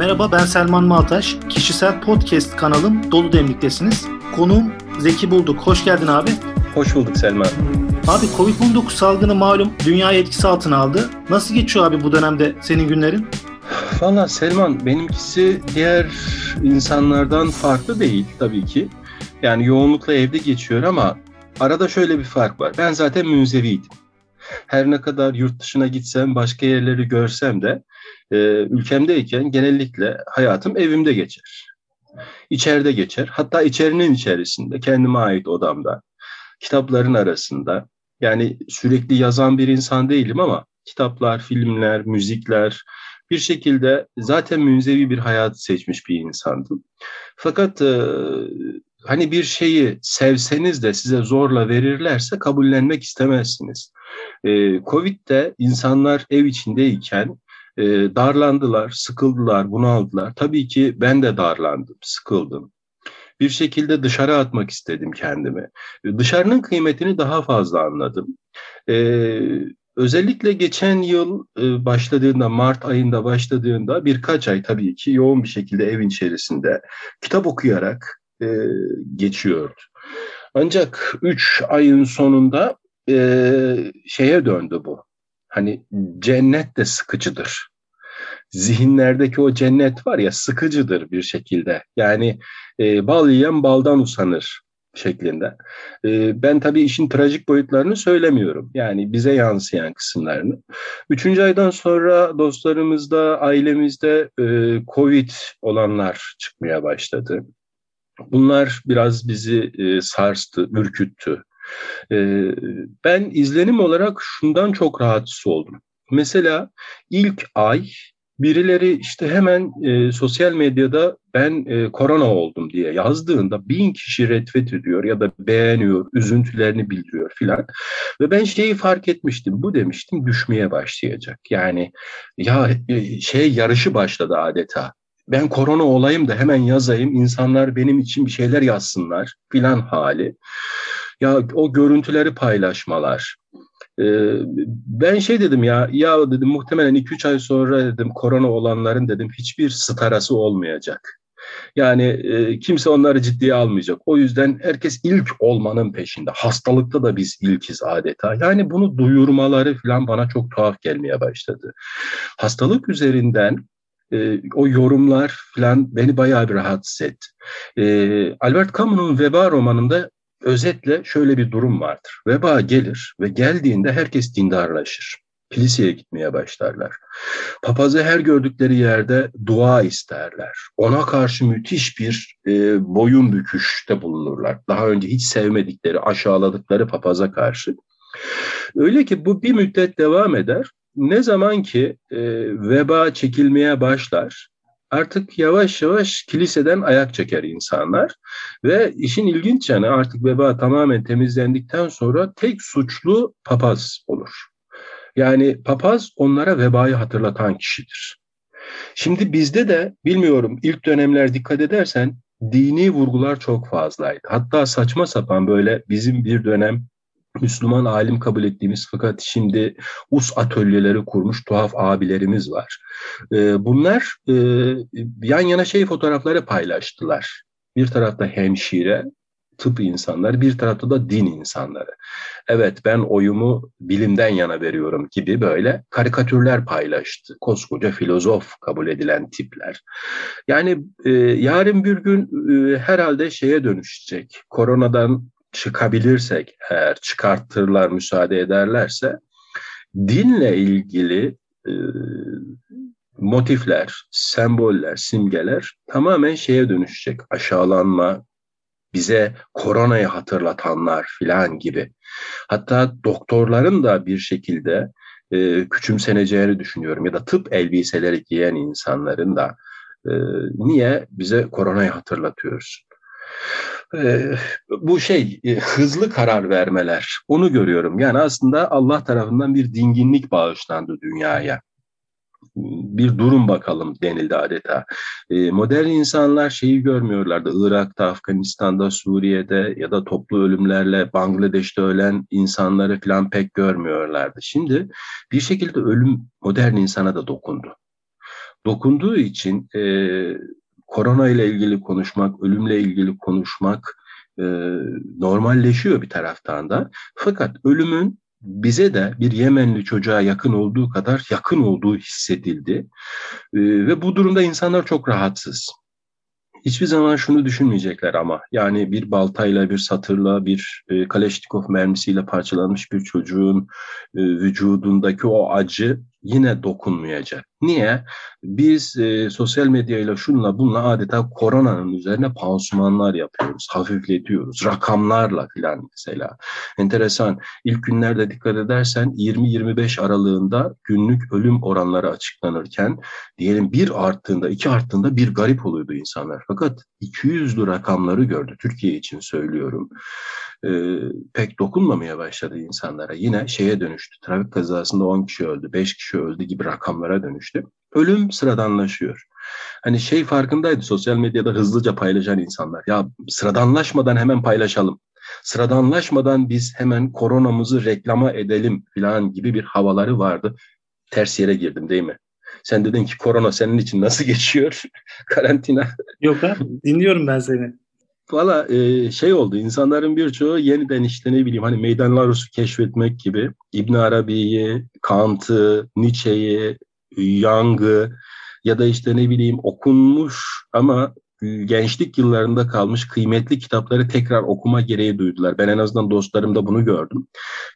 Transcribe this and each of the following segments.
Merhaba ben Selman Maltaş. Kişisel podcast kanalım Dolu Demlik'tesiniz. Konuğum Zeki Bulduk. Hoş geldin abi. Hoş bulduk Selman. Abi Covid-19 salgını malum dünyayı etkisi altına aldı. Nasıl geçiyor abi bu dönemde senin günlerin? Valla Selman benimkisi diğer insanlardan farklı değil tabii ki. Yani yoğunlukla evde geçiyor ama arada şöyle bir fark var. Ben zaten münzeviydim. Her ne kadar yurt dışına gitsem, başka yerleri görsem de e, ülkemdeyken genellikle hayatım evimde geçer. İçeride geçer. Hatta içerinin içerisinde, kendime ait odamda, kitapların arasında. Yani sürekli yazan bir insan değilim ama kitaplar, filmler, müzikler, bir şekilde zaten münzevi bir hayat seçmiş bir insandım. Fakat e, hani bir şeyi sevseniz de size zorla verirlerse kabullenmek istemezsiniz. E, Covid'de insanlar ev içindeyken e, darlandılar, sıkıldılar, bunaldılar. Tabii ki ben de darlandım, sıkıldım. Bir şekilde dışarı atmak istedim kendimi. Dışarının kıymetini daha fazla anladım. Ee, özellikle geçen yıl e, başladığında, Mart ayında başladığında birkaç ay tabii ki yoğun bir şekilde evin içerisinde kitap okuyarak e, geçiyordu. Ancak üç ayın sonunda e, şeye döndü bu. Hani cennet de sıkıcıdır. Zihinlerdeki o cennet var ya sıkıcıdır bir şekilde. Yani e, bal yiyen baldan usanır şeklinde. E, ben tabii işin trajik boyutlarını söylemiyorum. Yani bize yansıyan kısımlarını. Üçüncü aydan sonra dostlarımızda, ailemizde e, Covid olanlar çıkmaya başladı. Bunlar biraz bizi e, sarstı, ürküttü. E, ben izlenim olarak şundan çok rahatsız oldum. Mesela ilk ay birileri işte hemen e, sosyal medyada ben e, korona oldum diye yazdığında bin kişi retweet ediyor ya da beğeniyor, üzüntülerini bildiriyor filan. Ve ben şeyi fark etmiştim, bu demiştim düşmeye başlayacak. Yani ya e, şey yarışı başladı adeta. Ben korona olayım da hemen yazayım, insanlar benim için bir şeyler yazsınlar filan hali. Ya o görüntüleri paylaşmalar, ee, ben şey dedim ya, ya dedim muhtemelen 2-3 ay sonra dedim korona olanların dedim hiçbir starası olmayacak. Yani e, kimse onları ciddiye almayacak. O yüzden herkes ilk olmanın peşinde. Hastalıkta da biz ilkiz adeta. Yani bunu duyurmaları falan bana çok tuhaf gelmeye başladı. Hastalık üzerinden e, o yorumlar falan beni bayağı bir rahatsız etti. E, Albert Camus'un Veba romanında özetle şöyle bir durum vardır. Veba gelir ve geldiğinde herkes dindarlaşır. Kiliseye gitmeye başlarlar. Papazı her gördükleri yerde dua isterler. Ona karşı müthiş bir e, boyun büküşte bulunurlar. Daha önce hiç sevmedikleri, aşağıladıkları papaza karşı. Öyle ki bu bir müddet devam eder. Ne zaman ki e, veba çekilmeye başlar, artık yavaş yavaş kiliseden ayak çeker insanlar ve işin ilginç yanı artık veba tamamen temizlendikten sonra tek suçlu papaz olur. Yani papaz onlara vebayı hatırlatan kişidir. Şimdi bizde de bilmiyorum ilk dönemler dikkat edersen dini vurgular çok fazlaydı. Hatta saçma sapan böyle bizim bir dönem Müslüman alim kabul ettiğimiz fakat şimdi us atölyeleri kurmuş tuhaf abilerimiz var. Ee, bunlar e, yan yana şey fotoğrafları paylaştılar. Bir tarafta hemşire, tıp insanları, bir tarafta da din insanları. Evet ben oyumu bilimden yana veriyorum gibi böyle karikatürler paylaştı. Koskoca filozof kabul edilen tipler. Yani e, yarın bir gün e, herhalde şeye dönüşecek. Koronadan çıkabilirsek eğer çıkartırlar müsaade ederlerse dinle ilgili e, motifler, semboller, simgeler tamamen şeye dönüşecek. Aşağılanma, bize koronayı hatırlatanlar filan gibi. Hatta doktorların da bir şekilde e, küçümseneceğini düşünüyorum ya da tıp elbiseleri giyen insanların da e, niye bize koronayı hatırlatıyoruz? Bu şey e, hızlı karar vermeler onu görüyorum. Yani aslında Allah tarafından bir dinginlik bağışlandı dünyaya. Bir durum bakalım denildi adeta. E, modern insanlar şeyi görmüyorlardı. Irak'ta, Afganistan'da, Suriye'de ya da toplu ölümlerle Bangladeş'te ölen insanları falan pek görmüyorlardı. Şimdi bir şekilde ölüm modern insana da dokundu. dokunduğu için e, korona ile ilgili konuşmak, ölümle ilgili konuşmak e, normalleşiyor bir taraftan da. Fakat ölümün bize de bir Yemenli çocuğa yakın olduğu kadar yakın olduğu hissedildi. E, ve bu durumda insanlar çok rahatsız. Hiçbir zaman şunu düşünmeyecekler ama yani bir baltayla, bir satırla, bir e, Kaleşnikov mermisiyle parçalanmış bir çocuğun e, vücudundaki o acı yine dokunmayacak. Niye? Biz e, sosyal medyayla şunla bunla adeta koronanın üzerine pansumanlar yapıyoruz, hafifletiyoruz, rakamlarla filan mesela. Enteresan. İlk günlerde dikkat edersen 20-25 aralığında günlük ölüm oranları açıklanırken diyelim bir arttığında, iki arttığında bir garip oluyordu insanlar. Fakat 200'lü rakamları gördü. Türkiye için söylüyorum e, pek dokunmamaya başladı insanlara. Yine şeye dönüştü. Trafik kazasında 10 kişi öldü, 5 kişi öldü gibi rakamlara dönüştü. Ölüm sıradanlaşıyor. Hani şey farkındaydı sosyal medyada hızlıca paylaşan insanlar. Ya sıradanlaşmadan hemen paylaşalım. Sıradanlaşmadan biz hemen koronamızı reklama edelim falan gibi bir havaları vardı. Ters yere girdim değil mi? Sen dedin ki korona senin için nasıl geçiyor? Karantina. Yok abi dinliyorum ben seni. Valla e, şey oldu insanların birçoğu yeniden işte ne bileyim hani meydanlar keşfetmek gibi İbn Arabi'yi, Kant'ı, Nietzsche'yi, Young'ı ya da işte ne bileyim okunmuş ama gençlik yıllarında kalmış kıymetli kitapları tekrar okuma gereği duydular. Ben en azından dostlarımda bunu gördüm.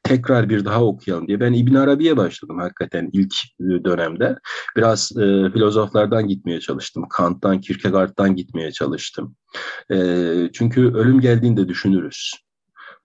Tekrar bir daha okuyalım diye. Ben İbn Arabi'ye başladım hakikaten ilk dönemde. Biraz e, filozoflardan gitmeye çalıştım. Kant'tan, Kierkegaard'dan gitmeye çalıştım. E, çünkü ölüm geldiğinde düşünürüz.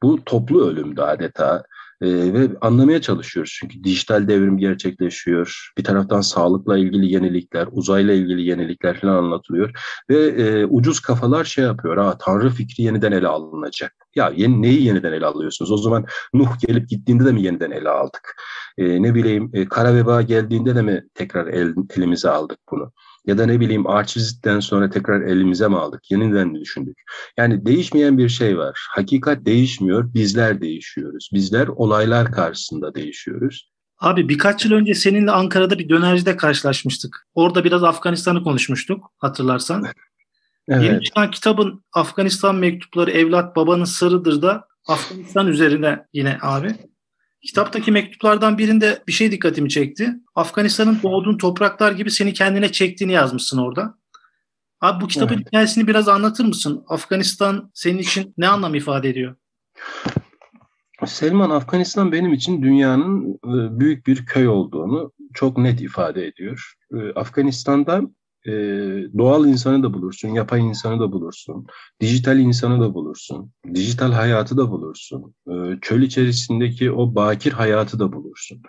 Bu toplu ölümdü adeta. E, ve anlamaya çalışıyoruz çünkü dijital devrim gerçekleşiyor. Bir taraftan sağlıkla ilgili yenilikler, uzayla ilgili yenilikler falan anlatılıyor ve e, ucuz kafalar şey yapıyor. Ha Tanrı fikri yeniden ele alınacak. Ya yeni, neyi yeniden ele alıyorsunuz? O zaman Nuh gelip gittiğinde de mi yeniden ele aldık? E, ne bileyim e, kara veba geldiğinde de mi tekrar el, elimize aldık bunu? Ya da ne bileyim Arçivit'ten sonra tekrar elimize mi aldık? Yeniden mi düşündük? Yani değişmeyen bir şey var. Hakikat değişmiyor, bizler değişiyoruz. Bizler olaylar karşısında değişiyoruz. Abi birkaç yıl önce seninle Ankara'da bir dönercide karşılaşmıştık. Orada biraz Afganistan'ı konuşmuştuk hatırlarsan. evet. Yeni çıkan kitabın Afganistan mektupları evlat babanın sırrıdır da Afganistan üzerine yine abi. Kitaptaki mektuplardan birinde bir şey dikkatimi çekti. Afganistan'ın doğduğun topraklar gibi seni kendine çektiğini yazmışsın orada. Abi bu kitabın evet. hikayesini biraz anlatır mısın? Afganistan senin için ne anlam ifade ediyor? Selman, Afganistan benim için dünyanın e, büyük bir köy olduğunu çok net ifade ediyor. E, Afganistan'da e, doğal insanı da bulursun, yapay insanı da bulursun, dijital insanı da bulursun, dijital hayatı da bulursun, e, çöl içerisindeki o bakir hayatı da bulursun.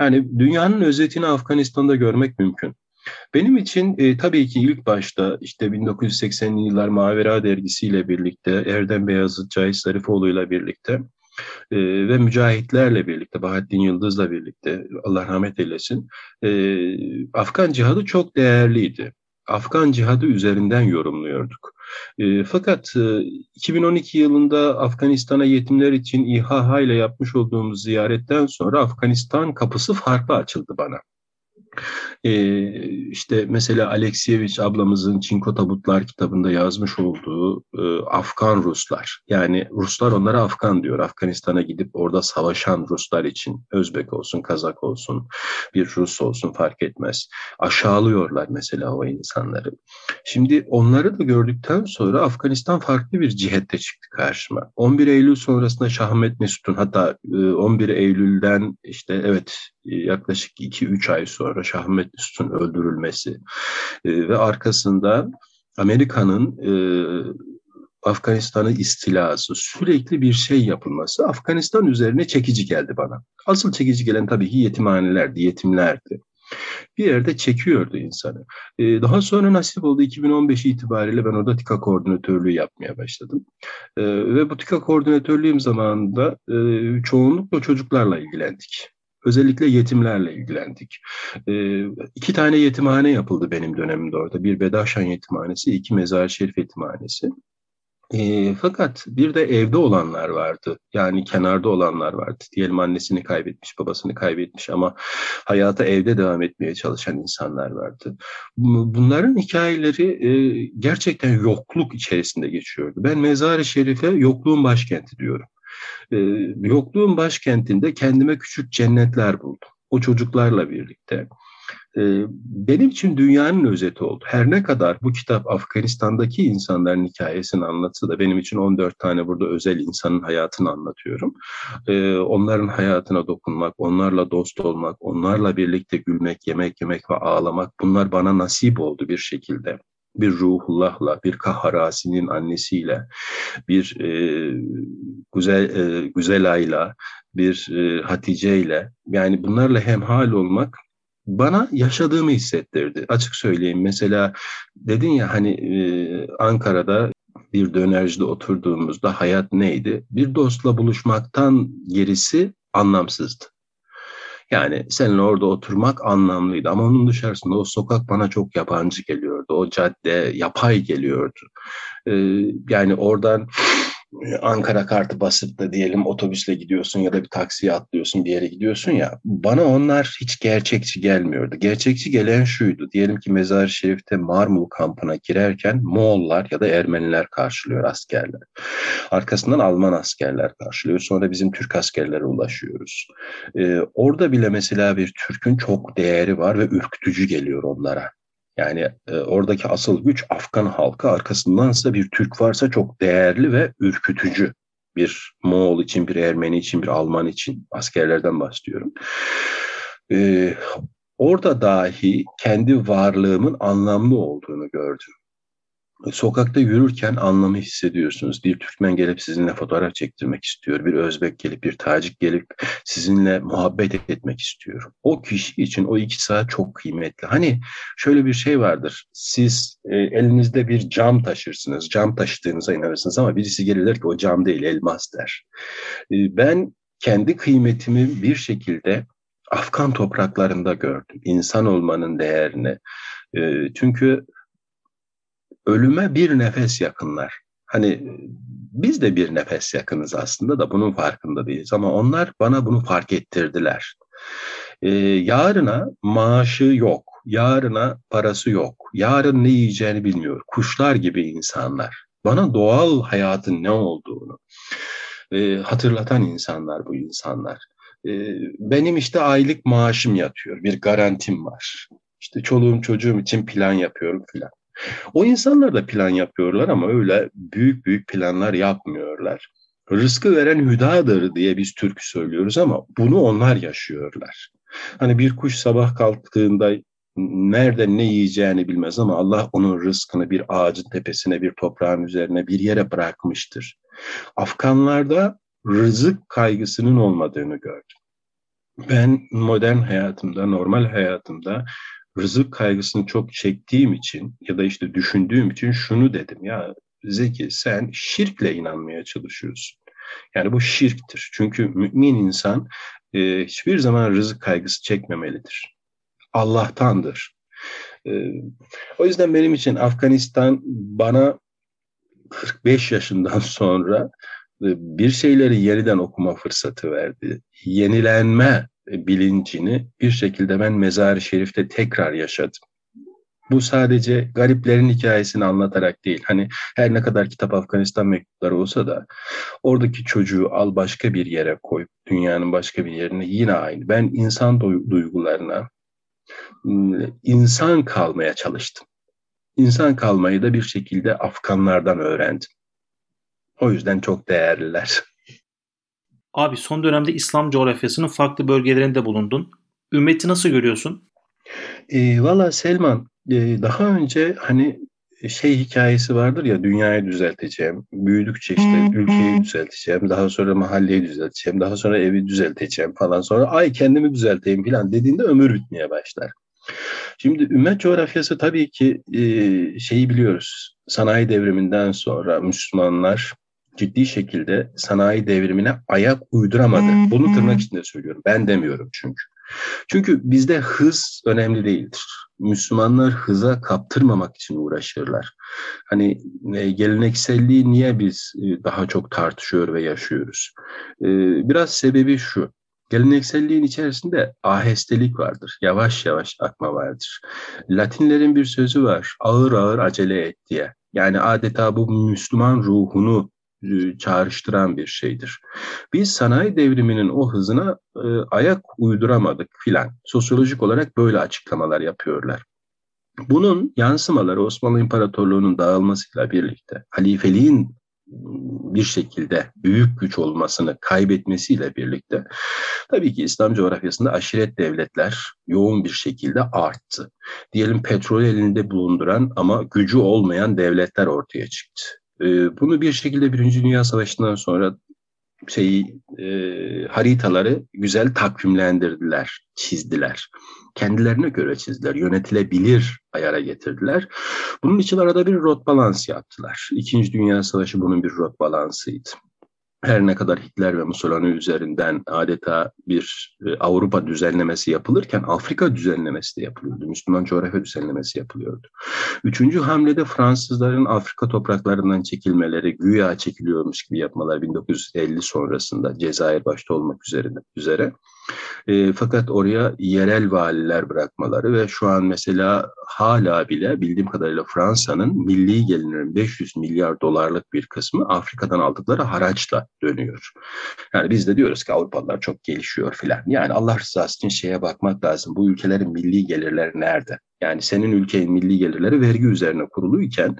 Yani dünyanın özetini Afganistan'da görmek mümkün. Benim için e, tabii ki ilk başta işte 1980'li yıllar Mavera dergisiyle birlikte, Erdem Beyazıt, Cahit Zarifoğlu ile birlikte e, ve mücahitlerle birlikte, Bahattin Yıldız'la birlikte, Allah rahmet eylesin, e, Afgan cihadı çok değerliydi. Afgan cihadı üzerinden yorumluyorduk. E, fakat e, 2012 yılında Afganistan'a yetimler için İHA ile yapmış olduğumuz ziyaretten sonra Afganistan kapısı farklı açıldı bana. E, işte mesela Aleksiyevich ablamızın Çinko Tabutlar kitabında yazmış olduğu e, Afgan Ruslar. Yani Ruslar onlara Afgan diyor. Afganistan'a gidip orada savaşan Ruslar için Özbek olsun, Kazak olsun, bir Rus olsun fark etmez. Aşağılıyorlar mesela o insanları. Şimdi onları da gördükten sonra Afganistan farklı bir cihette çıktı karşıma. 11 Eylül sonrasında Şahmet Mesut'un hatta 11 Eylül'den işte evet yaklaşık 2-3 ay sonra Şahmet Mesut'un öldürülmesi e, ve arkasında Amerika'nın e, Afganistan'ı istilası, sürekli bir şey yapılması Afganistan üzerine çekici geldi bana. Asıl çekici gelen tabii ki yetimhanelerdi, yetimlerdi. Bir yerde çekiyordu insanı. Ee, daha sonra nasip oldu 2015 itibariyle ben orada TİKA koordinatörlüğü yapmaya başladım. Ee, ve bu TİKA koordinatörlüğüm zamanında e, çoğunlukla çocuklarla ilgilendik. Özellikle yetimlerle ilgilendik. E, iki tane yetimhane yapıldı benim dönemimde orada. Bir Bedaşan yetimhanesi, iki Mezar Şerif yetimhanesi. E, fakat bir de evde olanlar vardı. Yani kenarda olanlar vardı. Diyelim annesini kaybetmiş, babasını kaybetmiş ama hayata evde devam etmeye çalışan insanlar vardı. Bunların hikayeleri e, gerçekten yokluk içerisinde geçiyordu. Ben Mezar-ı Şerif'e yokluğun başkenti diyorum. E, yokluğun başkentinde kendime küçük cennetler buldum. O çocuklarla birlikte. Ee, benim için dünyanın özeti oldu. Her ne kadar bu kitap Afganistan'daki insanların hikayesini anlatsa da benim için 14 tane burada özel insanın hayatını anlatıyorum. Ee, onların hayatına dokunmak, onlarla dost olmak, onlarla birlikte gülmek, yemek yemek ve ağlamak bunlar bana nasip oldu bir şekilde bir ruhullahla, bir kaharasinin annesiyle, bir e, güzel e, güzelayla, bir e, Hatice ile yani bunlarla hemhal olmak bana yaşadığımı hissettirdi. Açık söyleyeyim mesela dedin ya hani e, Ankara'da bir dönercide oturduğumuzda hayat neydi? Bir dostla buluşmaktan gerisi anlamsızdı. Yani seninle orada oturmak anlamlıydı ama onun dışarısında o sokak bana çok yabancı geliyordu. O cadde yapay geliyordu. Ee, yani oradan Ankara kartı basıp da diyelim otobüsle gidiyorsun ya da bir taksiye atlıyorsun bir yere gidiyorsun ya bana onlar hiç gerçekçi gelmiyordu. Gerçekçi gelen şuydu. Diyelim ki Mezar-ı Şerif'te Marmul kampına girerken Moğollar ya da Ermeniler karşılıyor askerler. Arkasından Alman askerler karşılıyor. Sonra bizim Türk askerlere ulaşıyoruz. Ee, orada bile mesela bir Türk'ün çok değeri var ve ürkütücü geliyor onlara. Yani e, oradaki asıl güç Afgan halkı arkasındansa bir Türk varsa çok değerli ve ürkütücü bir Moğol için, bir Ermeni için, bir Alman için askerlerden bahsediyorum. Ee, orada dahi kendi varlığımın anlamlı olduğunu gördüm sokakta yürürken anlamı hissediyorsunuz. Bir Türkmen gelip sizinle fotoğraf çektirmek istiyor. Bir Özbek gelip, bir Tacik gelip sizinle muhabbet etmek istiyor. O kişi için o iki saat çok kıymetli. Hani şöyle bir şey vardır. Siz e, elinizde bir cam taşırsınız. Cam taşıdığınıza inanırsınız ama birisi gelirler ki o cam değil elmas der. E, ben kendi kıymetimi bir şekilde Afgan topraklarında gördüm. İnsan olmanın değerini. E, çünkü ölüme bir nefes yakınlar. Hani biz de bir nefes yakınız aslında da bunun farkında değiliz ama onlar bana bunu fark ettirdiler. Ee, yarına maaşı yok, yarına parası yok, yarın ne yiyeceğini bilmiyor. Kuşlar gibi insanlar. Bana doğal hayatın ne olduğunu e, hatırlatan insanlar bu insanlar. E, benim işte aylık maaşım yatıyor, bir garantim var. İşte çoluğum çocuğum için plan yapıyorum filan. O insanlar da plan yapıyorlar ama öyle büyük büyük planlar yapmıyorlar. Rızkı veren hüdadır diye biz Türk söylüyoruz ama bunu onlar yaşıyorlar. Hani bir kuş sabah kalktığında nerede ne yiyeceğini bilmez ama Allah onun rızkını bir ağacın tepesine, bir toprağın üzerine, bir yere bırakmıştır. Afganlarda rızık kaygısının olmadığını gördüm. Ben modern hayatımda, normal hayatımda rızık kaygısını çok çektiğim için ya da işte düşündüğüm için şunu dedim ya Zeki sen şirkle inanmaya çalışıyorsun. Yani bu şirktir. Çünkü mümin insan e, hiçbir zaman rızık kaygısı çekmemelidir. Allah'tandır. E, o yüzden benim için Afganistan bana 45 yaşından sonra e, bir şeyleri yeniden okuma fırsatı verdi. Yenilenme bilincini bir şekilde ben Mezar-ı Şerif'te tekrar yaşadım. Bu sadece gariplerin hikayesini anlatarak değil. Hani her ne kadar kitap Afganistan mektupları olsa da oradaki çocuğu al başka bir yere koy. Dünyanın başka bir yerine yine aynı. Ben insan duygularına, ıı, insan kalmaya çalıştım. İnsan kalmayı da bir şekilde Afganlardan öğrendim. O yüzden çok değerliler. Abi son dönemde İslam coğrafyasının farklı bölgelerinde bulundun. Ümmeti nasıl görüyorsun? E, Valla Selman e, daha önce hani şey hikayesi vardır ya dünyayı düzelteceğim, büyüdükçe işte ülkeyi düzelteceğim, daha sonra mahalleyi düzelteceğim, daha sonra evi düzelteceğim falan sonra ay kendimi düzelteyim falan dediğinde ömür bitmeye başlar. Şimdi ümmet coğrafyası tabii ki e, şeyi biliyoruz. Sanayi devriminden sonra Müslümanlar ciddi şekilde sanayi devrimine ayak uyduramadı. Bunu tırnak içinde söylüyorum. Ben demiyorum çünkü. Çünkü bizde hız önemli değildir. Müslümanlar hıza kaptırmamak için uğraşırlar. Hani e, gelenekselliği niye biz e, daha çok tartışıyor ve yaşıyoruz? E, biraz sebebi şu. Gelenekselliğin içerisinde ahestelik vardır. Yavaş yavaş akma vardır. Latinlerin bir sözü var. Ağır ağır acele et diye. Yani adeta bu Müslüman ruhunu çağrıştıran bir şeydir. Biz sanayi devriminin o hızına e, ayak uyduramadık filan. Sosyolojik olarak böyle açıklamalar yapıyorlar. Bunun yansımaları Osmanlı İmparatorluğu'nun dağılmasıyla birlikte halifeliğin bir şekilde büyük güç olmasını kaybetmesiyle birlikte tabii ki İslam coğrafyasında aşiret devletler yoğun bir şekilde arttı. Diyelim petrol elinde bulunduran ama gücü olmayan devletler ortaya çıktı. Ee, bunu bir şekilde Birinci Dünya Savaşı'ndan sonra şeyi e, haritaları güzel takvimlendirdiler, çizdiler. Kendilerine göre çizdiler, yönetilebilir ayara getirdiler. Bunun için arada bir rot balans yaptılar. İkinci Dünya Savaşı bunun bir rot balansıydı her ne kadar Hitler ve Mussolini üzerinden adeta bir e, Avrupa düzenlemesi yapılırken Afrika düzenlemesi de yapılıyordu. Müslüman coğrafya düzenlemesi yapılıyordu. Üçüncü hamlede Fransızların Afrika topraklarından çekilmeleri, güya çekiliyormuş gibi yapmalar 1950 sonrasında Cezayir başta olmak üzere. üzere. E, fakat oraya yerel valiler bırakmaları ve şu an mesela hala bile bildiğim kadarıyla Fransa'nın milli gelirinin 500 milyar dolarlık bir kısmı Afrika'dan aldıkları haraçla dönüyor. Yani biz de diyoruz ki Avrupalılar çok gelişiyor filan. Yani Allah rızası için şeye bakmak lazım. Bu ülkelerin milli gelirleri nerede? Yani senin ülkenin milli gelirleri vergi üzerine kuruluyken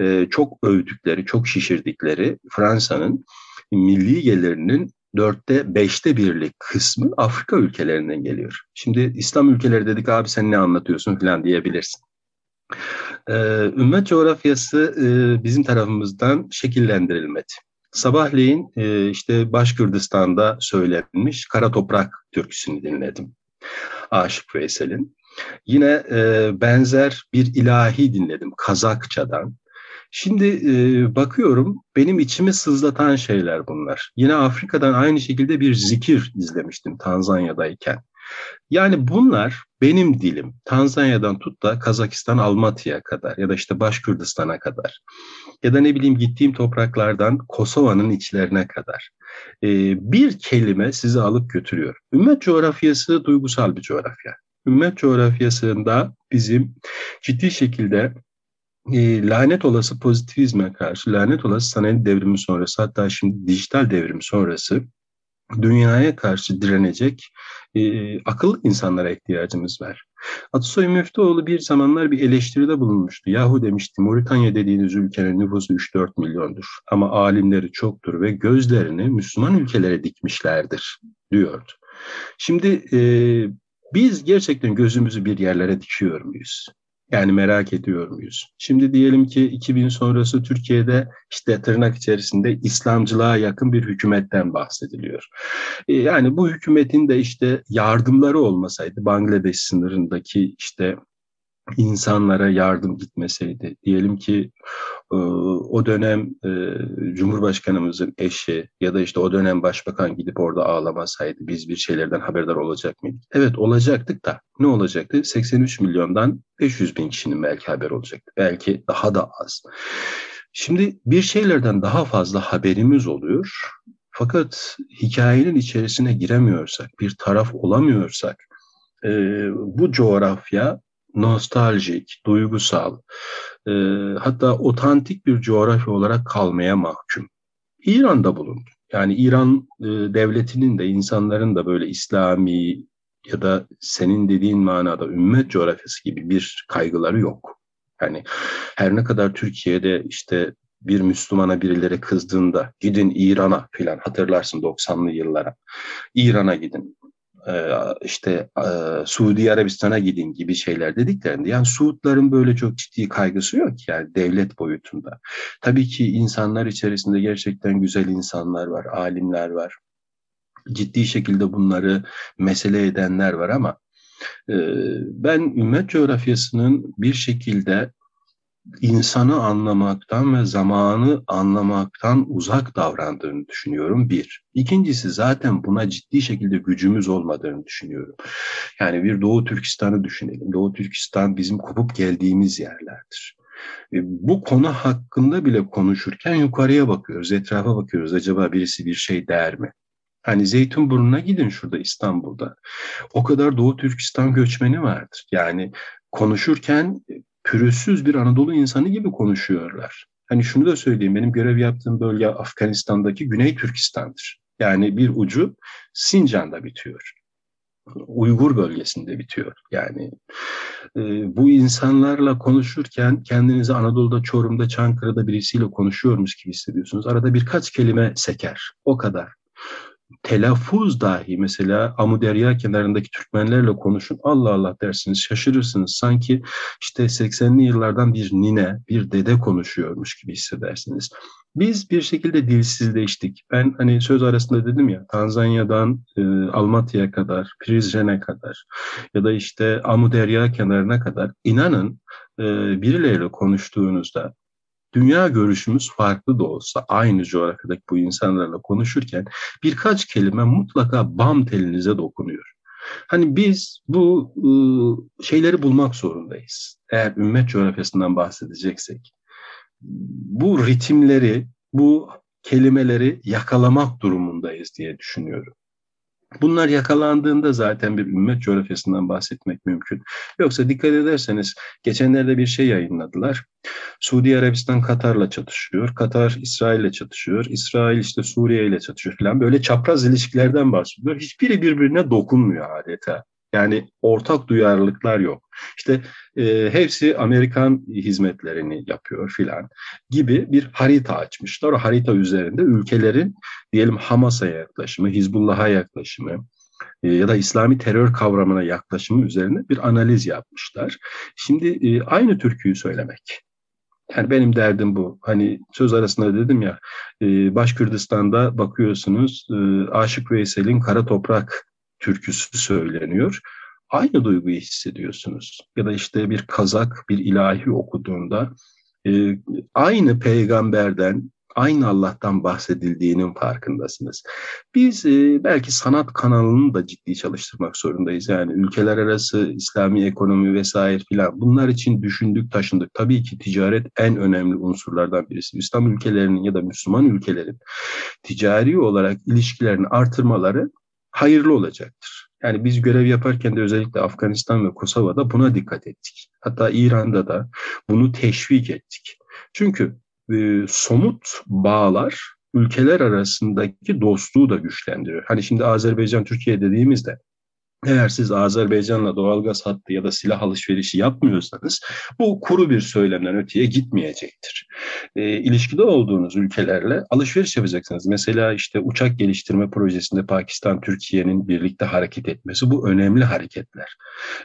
e, çok övdükleri, çok şişirdikleri Fransa'nın milli gelirinin dörtte beşte birlik kısmı Afrika ülkelerinden geliyor. Şimdi İslam ülkeleri dedik abi sen ne anlatıyorsun falan diyebilirsin. Ee, ümmet coğrafyası e, bizim tarafımızdan şekillendirilmedi. Sabahleyin e, işte Başkürdistan'da söylenmiş Kara Toprak türküsünü dinledim. Aşık Veysel'in. Yine e, benzer bir ilahi dinledim Kazakçadan. Şimdi e, bakıyorum benim içimi sızlatan şeyler bunlar. Yine Afrika'dan aynı şekilde bir zikir izlemiştim Tanzanya'dayken. Yani bunlar benim dilim. Tanzanya'dan tut da Kazakistan Almatya'ya kadar ya da işte Başkürdistan'a kadar ya da ne bileyim gittiğim topraklardan Kosova'nın içlerine kadar e, bir kelime sizi alıp götürüyor. Ümmet coğrafyası duygusal bir coğrafya. Ümmet coğrafyasında bizim ciddi şekilde e, lanet olası pozitivizme karşı, lanet olası sanayi devrimi sonrası hatta şimdi dijital devrim sonrası dünyaya karşı direnecek e, akıllı insanlara ihtiyacımız var. Atasoy Müftüoğlu bir zamanlar bir eleştiride bulunmuştu. Yahu demişti Moritanya dediğiniz ülkenin nüfusu 3-4 milyondur ama alimleri çoktur ve gözlerini Müslüman ülkelere dikmişlerdir diyordu. Şimdi e, biz gerçekten gözümüzü bir yerlere dikiyor muyuz? Yani merak ediyor muyuz? Şimdi diyelim ki 2000 sonrası Türkiye'de işte tırnak içerisinde İslamcılığa yakın bir hükümetten bahsediliyor. E, yani bu hükümetin de işte yardımları olmasaydı Bangladeş sınırındaki işte insanlara yardım gitmeseydi, diyelim ki e, o dönem e, Cumhurbaşkanımızın eşi ya da işte o dönem başbakan gidip orada ağlamasaydı biz bir şeylerden haberdar olacak mıydık? Evet olacaktık da ne olacaktı? 83 milyondan 500 bin kişinin belki haber olacaktı. Belki daha da az. Şimdi bir şeylerden daha fazla haberimiz oluyor. Fakat hikayenin içerisine giremiyorsak, bir taraf olamıyorsak, e, bu coğrafya nostaljik, duygusal, e, hatta otantik bir coğrafya olarak kalmaya mahkum. İran'da bulundu. Yani İran e, devletinin de insanların da böyle İslami ya da senin dediğin manada ümmet coğrafyası gibi bir kaygıları yok. Yani her ne kadar Türkiye'de işte bir Müslümana birileri kızdığında gidin İran'a filan hatırlarsın 90'lı yıllara. İran'a gidin. E, işte e, Suudi Arabistan'a gidin gibi şeyler dediklerinde yani Suudların böyle çok ciddi kaygısı yok yani devlet boyutunda. Tabii ki insanlar içerisinde gerçekten güzel insanlar var, alimler var. Ciddi şekilde bunları mesele edenler var ama e, ben ümmet coğrafyasının bir şekilde insanı anlamaktan ve zamanı anlamaktan uzak davrandığını düşünüyorum bir. İkincisi zaten buna ciddi şekilde gücümüz olmadığını düşünüyorum. Yani bir Doğu Türkistan'ı düşünelim. Doğu Türkistan bizim kopup geldiğimiz yerlerdir. E, bu konu hakkında bile konuşurken yukarıya bakıyoruz, etrafa bakıyoruz. Acaba birisi bir şey der mi? Hani Zeytinburnu'na gidin şurada İstanbul'da. O kadar Doğu Türkistan göçmeni vardır. Yani konuşurken pürüzsüz bir Anadolu insanı gibi konuşuyorlar. Hani şunu da söyleyeyim, benim görev yaptığım bölge Afganistan'daki Güney Türkistan'dır. Yani bir ucu Sincan'da bitiyor. Uygur bölgesinde bitiyor. Yani e, bu insanlarla konuşurken kendinizi Anadolu'da, Çorum'da, Çankırı'da birisiyle konuşuyormuş gibi hissediyorsunuz. Arada birkaç kelime seker. O kadar telaffuz dahi mesela Amuderya kenarındaki Türkmenlerle konuşun Allah Allah dersiniz şaşırırsınız. Sanki işte 80'li yıllardan bir nine, bir dede konuşuyormuş gibi hissedersiniz. Biz bir şekilde dilsizleştik. Ben hani söz arasında dedim ya Tanzanya'dan e, Almatya'ya kadar, Prizren'e kadar ya da işte Amuderya kenarına kadar inanın e, birileriyle konuştuğunuzda dünya görüşümüz farklı da olsa aynı coğrafyadaki bu insanlarla konuşurken birkaç kelime mutlaka bam telinize dokunuyor. Hani biz bu ıı, şeyleri bulmak zorundayız. Eğer ümmet coğrafyasından bahsedeceksek. Bu ritimleri, bu kelimeleri yakalamak durumundayız diye düşünüyorum. Bunlar yakalandığında zaten bir ümmet coğrafyasından bahsetmek mümkün. Yoksa dikkat ederseniz geçenlerde bir şey yayınladılar. Suudi Arabistan Katar'la çatışıyor. Katar İsrail'le çatışıyor. İsrail işte Suriye ile çatışıyor falan. Böyle çapraz ilişkilerden bahsediyor. Hiçbiri birbirine dokunmuyor adeta. Yani ortak duyarlılıklar yok. İşte e, hepsi Amerikan hizmetlerini yapıyor filan gibi bir harita açmışlar. O harita üzerinde ülkelerin diyelim Hamas'a yaklaşımı, Hizbullah'a yaklaşımı, e, ya da İslami terör kavramına yaklaşımı üzerine bir analiz yapmışlar. Şimdi e, aynı türküyü söylemek. Yani benim derdim bu. Hani söz arasında dedim ya, e, Başkürdistan'da bakıyorsunuz Aşık Veysel'in Kara Toprak türküsü söyleniyor. Aynı duyguyu hissediyorsunuz. Ya da işte bir kazak, bir ilahi okuduğunda e, aynı peygamberden, aynı Allah'tan bahsedildiğinin farkındasınız. Biz e, belki sanat kanalını da ciddi çalıştırmak zorundayız. Yani ülkeler arası İslami ekonomi vesaire filan bunlar için düşündük, taşındık. Tabii ki ticaret en önemli unsurlardan birisi. İslam ülkelerinin ya da Müslüman ülkelerin ticari olarak ilişkilerini artırmaları hayırlı olacaktır. Yani biz görev yaparken de özellikle Afganistan ve Kosova'da buna dikkat ettik. Hatta İran'da da bunu teşvik ettik. Çünkü e, somut bağlar ülkeler arasındaki dostluğu da güçlendiriyor. Hani şimdi Azerbaycan Türkiye dediğimizde eğer siz Azerbaycan'la doğalgaz hattı ya da silah alışverişi yapmıyorsanız bu kuru bir söylemden öteye gitmeyecektir. E, ilişkide olduğunuz ülkelerle alışveriş yapacaksınız. Mesela işte uçak geliştirme projesinde Pakistan, Türkiye'nin birlikte hareket etmesi bu önemli hareketler.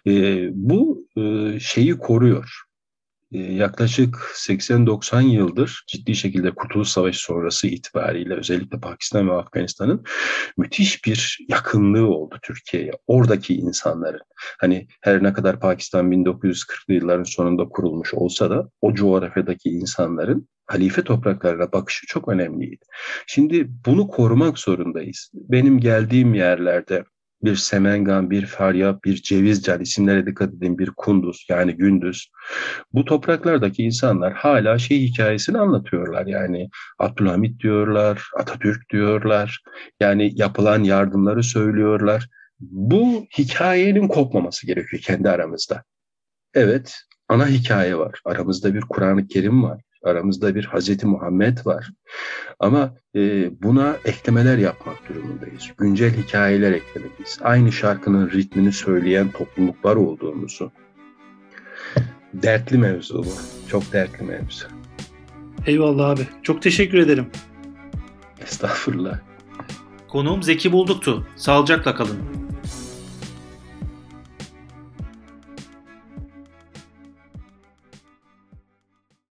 E, bu e, şeyi koruyor yaklaşık 80-90 yıldır ciddi şekilde Kurtuluş Savaşı sonrası itibariyle özellikle Pakistan ve Afganistan'ın müthiş bir yakınlığı oldu Türkiye'ye. Oradaki insanların hani her ne kadar Pakistan 1940'lı yılların sonunda kurulmuş olsa da o coğrafyadaki insanların halife topraklarına bakışı çok önemliydi. Şimdi bunu korumak zorundayız. Benim geldiğim yerlerde bir Semengan, bir Faryap, bir Cevizcan isimlere dikkat edin, bir Kunduz yani Gündüz. Bu topraklardaki insanlar hala şey hikayesini anlatıyorlar. Yani Abdülhamit diyorlar, Atatürk diyorlar. Yani yapılan yardımları söylüyorlar. Bu hikayenin kopmaması gerekiyor kendi aramızda. Evet, ana hikaye var. Aramızda bir Kur'an-ı Kerim var. Aramızda bir Hazreti Muhammed var. Ama e, buna eklemeler yapmak durumundayız. Güncel hikayeler eklemeliyiz. Aynı şarkının ritmini söyleyen topluluklar olduğumuzu. Dertli mevzu bu. Çok dertli mevzu. Eyvallah abi. Çok teşekkür ederim. Estağfurullah. Konuğum Zeki Bulduktu. Sağlıcakla kalın.